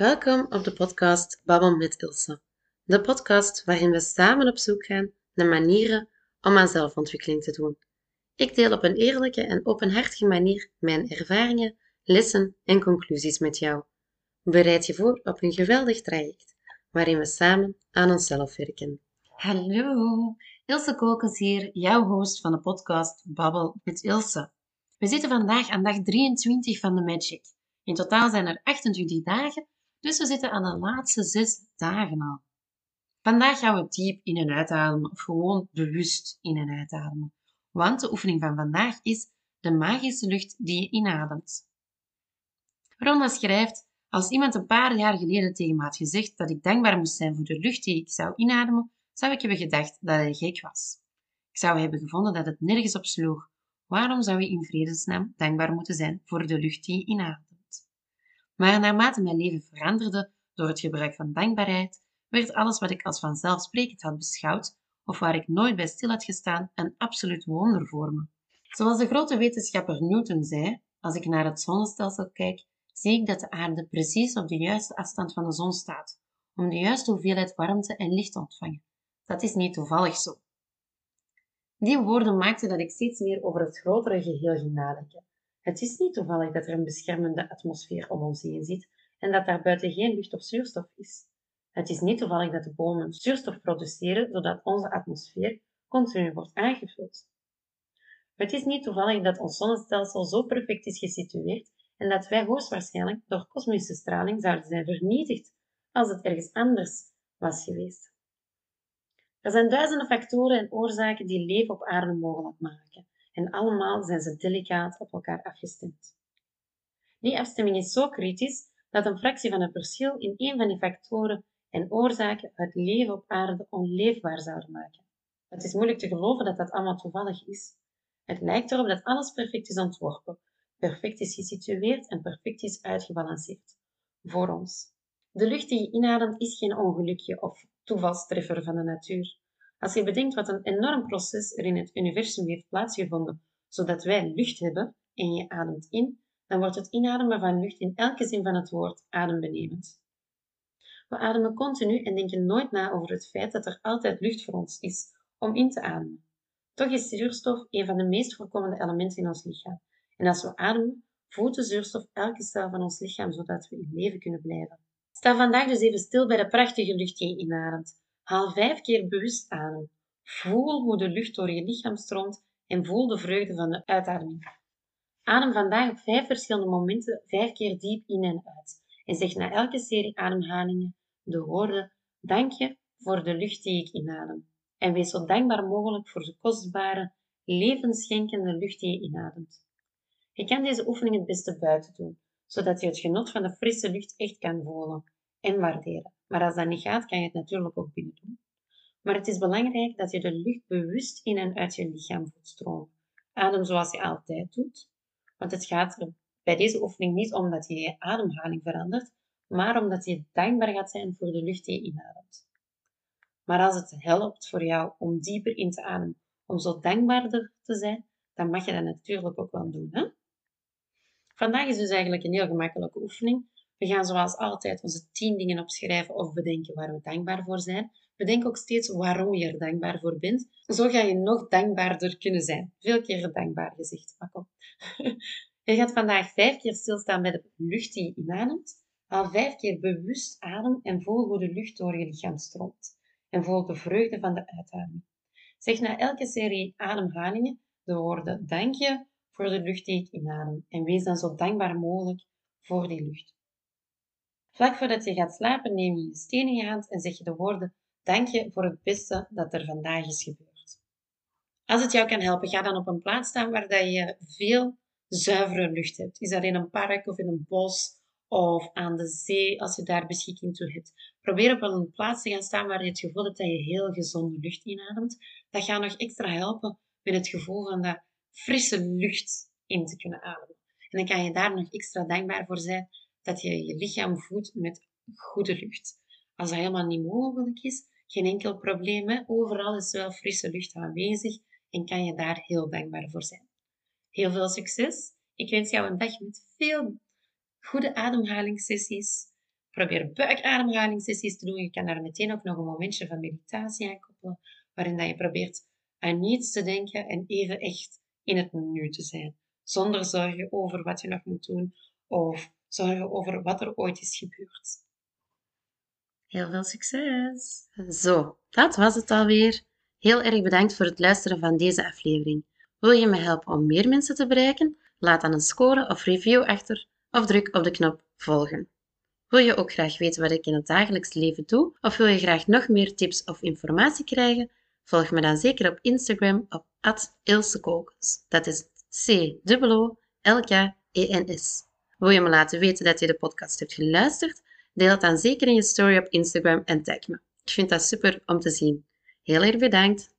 Welkom op de podcast Babbel met Ilse. De podcast waarin we samen op zoek gaan naar manieren om aan zelfontwikkeling te doen. Ik deel op een eerlijke en openhartige manier mijn ervaringen, lessen en conclusies met jou. Bereid je voor op een geweldig traject waarin we samen aan onszelf werken. Hallo, Ilse Kokens hier, jouw host van de podcast Babbel met Ilse. We zitten vandaag aan dag 23 van de Magic. In totaal zijn er 28 dagen, dus we zitten aan de laatste 6 dagen al. Vandaag gaan we diep in en uitademen, of gewoon bewust in en uitademen. Want de oefening van vandaag is de magische lucht die je inademt. Ronda schrijft, als iemand een paar jaar geleden tegen me had gezegd dat ik dankbaar moest zijn voor de lucht die ik zou inademen, zou ik hebben gedacht dat hij gek was. Ik zou hebben gevonden dat het nergens op sloeg. Waarom zou je in vredesnaam dankbaar moeten zijn voor de lucht die je inademt? Maar naarmate mijn leven veranderde door het gebruik van dankbaarheid, werd alles wat ik als vanzelfsprekend had beschouwd of waar ik nooit bij stil had gestaan een absoluut wonder voor me. Zoals de grote wetenschapper Newton zei, als ik naar het zonnestelsel kijk, zie ik dat de aarde precies op de juiste afstand van de zon staat, om de juiste hoeveelheid warmte en licht te ontvangen. Dat is niet toevallig zo. Die woorden maakten dat ik steeds meer over het grotere geheel ging nadenken. Het is niet toevallig dat er een beschermende atmosfeer om ons heen zit en dat daar buiten geen lucht of zuurstof is. Het is niet toevallig dat de bomen zuurstof produceren zodat onze atmosfeer continu wordt aangevuld. Het is niet toevallig dat ons zonnestelsel zo perfect is gesitueerd en dat wij hoogstwaarschijnlijk door kosmische straling zouden zijn vernietigd als het ergens anders was geweest. Er zijn duizenden factoren en oorzaken die leven op aarde mogelijk maken en allemaal zijn ze delicaat op elkaar afgestemd. Die afstemming is zo kritisch dat een fractie van het verschil in een van die factoren en oorzaken het leven op aarde onleefbaar zouden maken. Het is moeilijk te geloven dat dat allemaal toevallig is. Het lijkt erop dat alles perfect is ontworpen, perfect is gesitueerd en perfect is uitgebalanceerd. Voor ons. De lucht die je inademt is geen ongelukje of toevalstreffer van de natuur. Als je bedenkt wat een enorm proces er in het universum heeft plaatsgevonden, zodat wij lucht hebben en je ademt in, dan wordt het inademen van lucht in elke zin van het woord adembenemend. We ademen continu en denken nooit na over het feit dat er altijd lucht voor ons is om in te ademen. Toch is zuurstof een van de meest voorkomende elementen in ons lichaam. En als we ademen, voedt de zuurstof elke cel van ons lichaam zodat we in leven kunnen blijven. Sta vandaag dus even stil bij de prachtige lucht die je inademt. Haal vijf keer bewust adem. Voel hoe de lucht door je lichaam stroomt en voel de vreugde van de uitademing. Adem vandaag op vijf verschillende momenten vijf keer diep in en uit. En zeg na elke serie ademhalingen de woorden dank je voor de lucht die ik inadem. En wees zo dankbaar mogelijk voor de kostbare, levensschenkende lucht die je inademt. Je kan deze oefening het beste buiten doen, zodat je het genot van de frisse lucht echt kan voelen en waarderen. Maar als dat niet gaat, kan je het natuurlijk ook binnen doen. Maar het is belangrijk dat je de lucht bewust in en uit je lichaam voelt stromen. Adem zoals je altijd doet, want het gaat bij deze oefening niet om dat je je ademhaling verandert, maar omdat je dankbaar gaat zijn voor de lucht die je inademt. Maar als het helpt voor jou om dieper in te ademen, om zo dankbaarder te zijn, dan mag je dat natuurlijk ook wel doen. Hè? Vandaag is dus eigenlijk een heel gemakkelijke oefening. We gaan zoals altijd onze tien dingen opschrijven of bedenken waar we dankbaar voor zijn. Bedenk ook steeds waarom je er dankbaar voor bent. Zo ga je nog dankbaarder kunnen zijn. Veel keer dankbaar gezegd, maar kom. Je gaat vandaag vijf keer stilstaan bij de lucht die je inademt. Haal vijf keer bewust adem en voel hoe de lucht door je lichaam stroomt. En voel de vreugde van de uitademing. Zeg na elke serie ademhalingen de woorden dank je voor de lucht die ik inadem en wees dan zo dankbaar mogelijk voor die lucht. Vlak voordat je gaat slapen neem je je steen in je hand en zeg je de woorden dank je voor het beste dat er vandaag is gebeurd. Als het jou kan helpen, ga dan op een plaats staan waar dat je veel zuivere lucht hebt. Is dat in een park of in een bos of aan de zee, als je daar beschikking toe hebt. Probeer op een plaats te gaan staan waar je het gevoel hebt dat je heel gezonde lucht inademt. Dat gaat nog extra helpen met het gevoel van dat frisse lucht in te kunnen ademen. En dan kan je daar nog extra dankbaar voor zijn dat je je lichaam voedt met goede lucht. Als dat helemaal niet mogelijk is, geen enkel probleem. Overal is wel frisse lucht aanwezig en kan je daar heel dankbaar voor zijn. Heel veel succes. Ik wens jou een dag met veel goede ademhalingssessies. Probeer buikademhalingssessies te doen. Je kan daar meteen ook nog een momentje van meditatie aan koppelen, waarin dat je probeert aan niets te denken en even echt in het nu te zijn. Zonder zorgen over wat je nog moet doen of zorgen over wat er ooit is gebeurd. Heel veel succes! Zo, dat was het alweer. Heel erg bedankt voor het luisteren van deze aflevering. Wil je me helpen om meer mensen te bereiken? Laat dan een score of review achter of druk op de knop volgen. Wil je ook graag weten wat ik in het dagelijks leven doe of wil je graag nog meer tips of informatie krijgen? Volg me dan zeker op Instagram op @ilsekokens. Dat is C O L K E N S. Wil je me laten weten dat je de podcast hebt geluisterd? Deel het dan zeker in je story op Instagram en tag me. Ik vind dat super om te zien. Heel erg bedankt.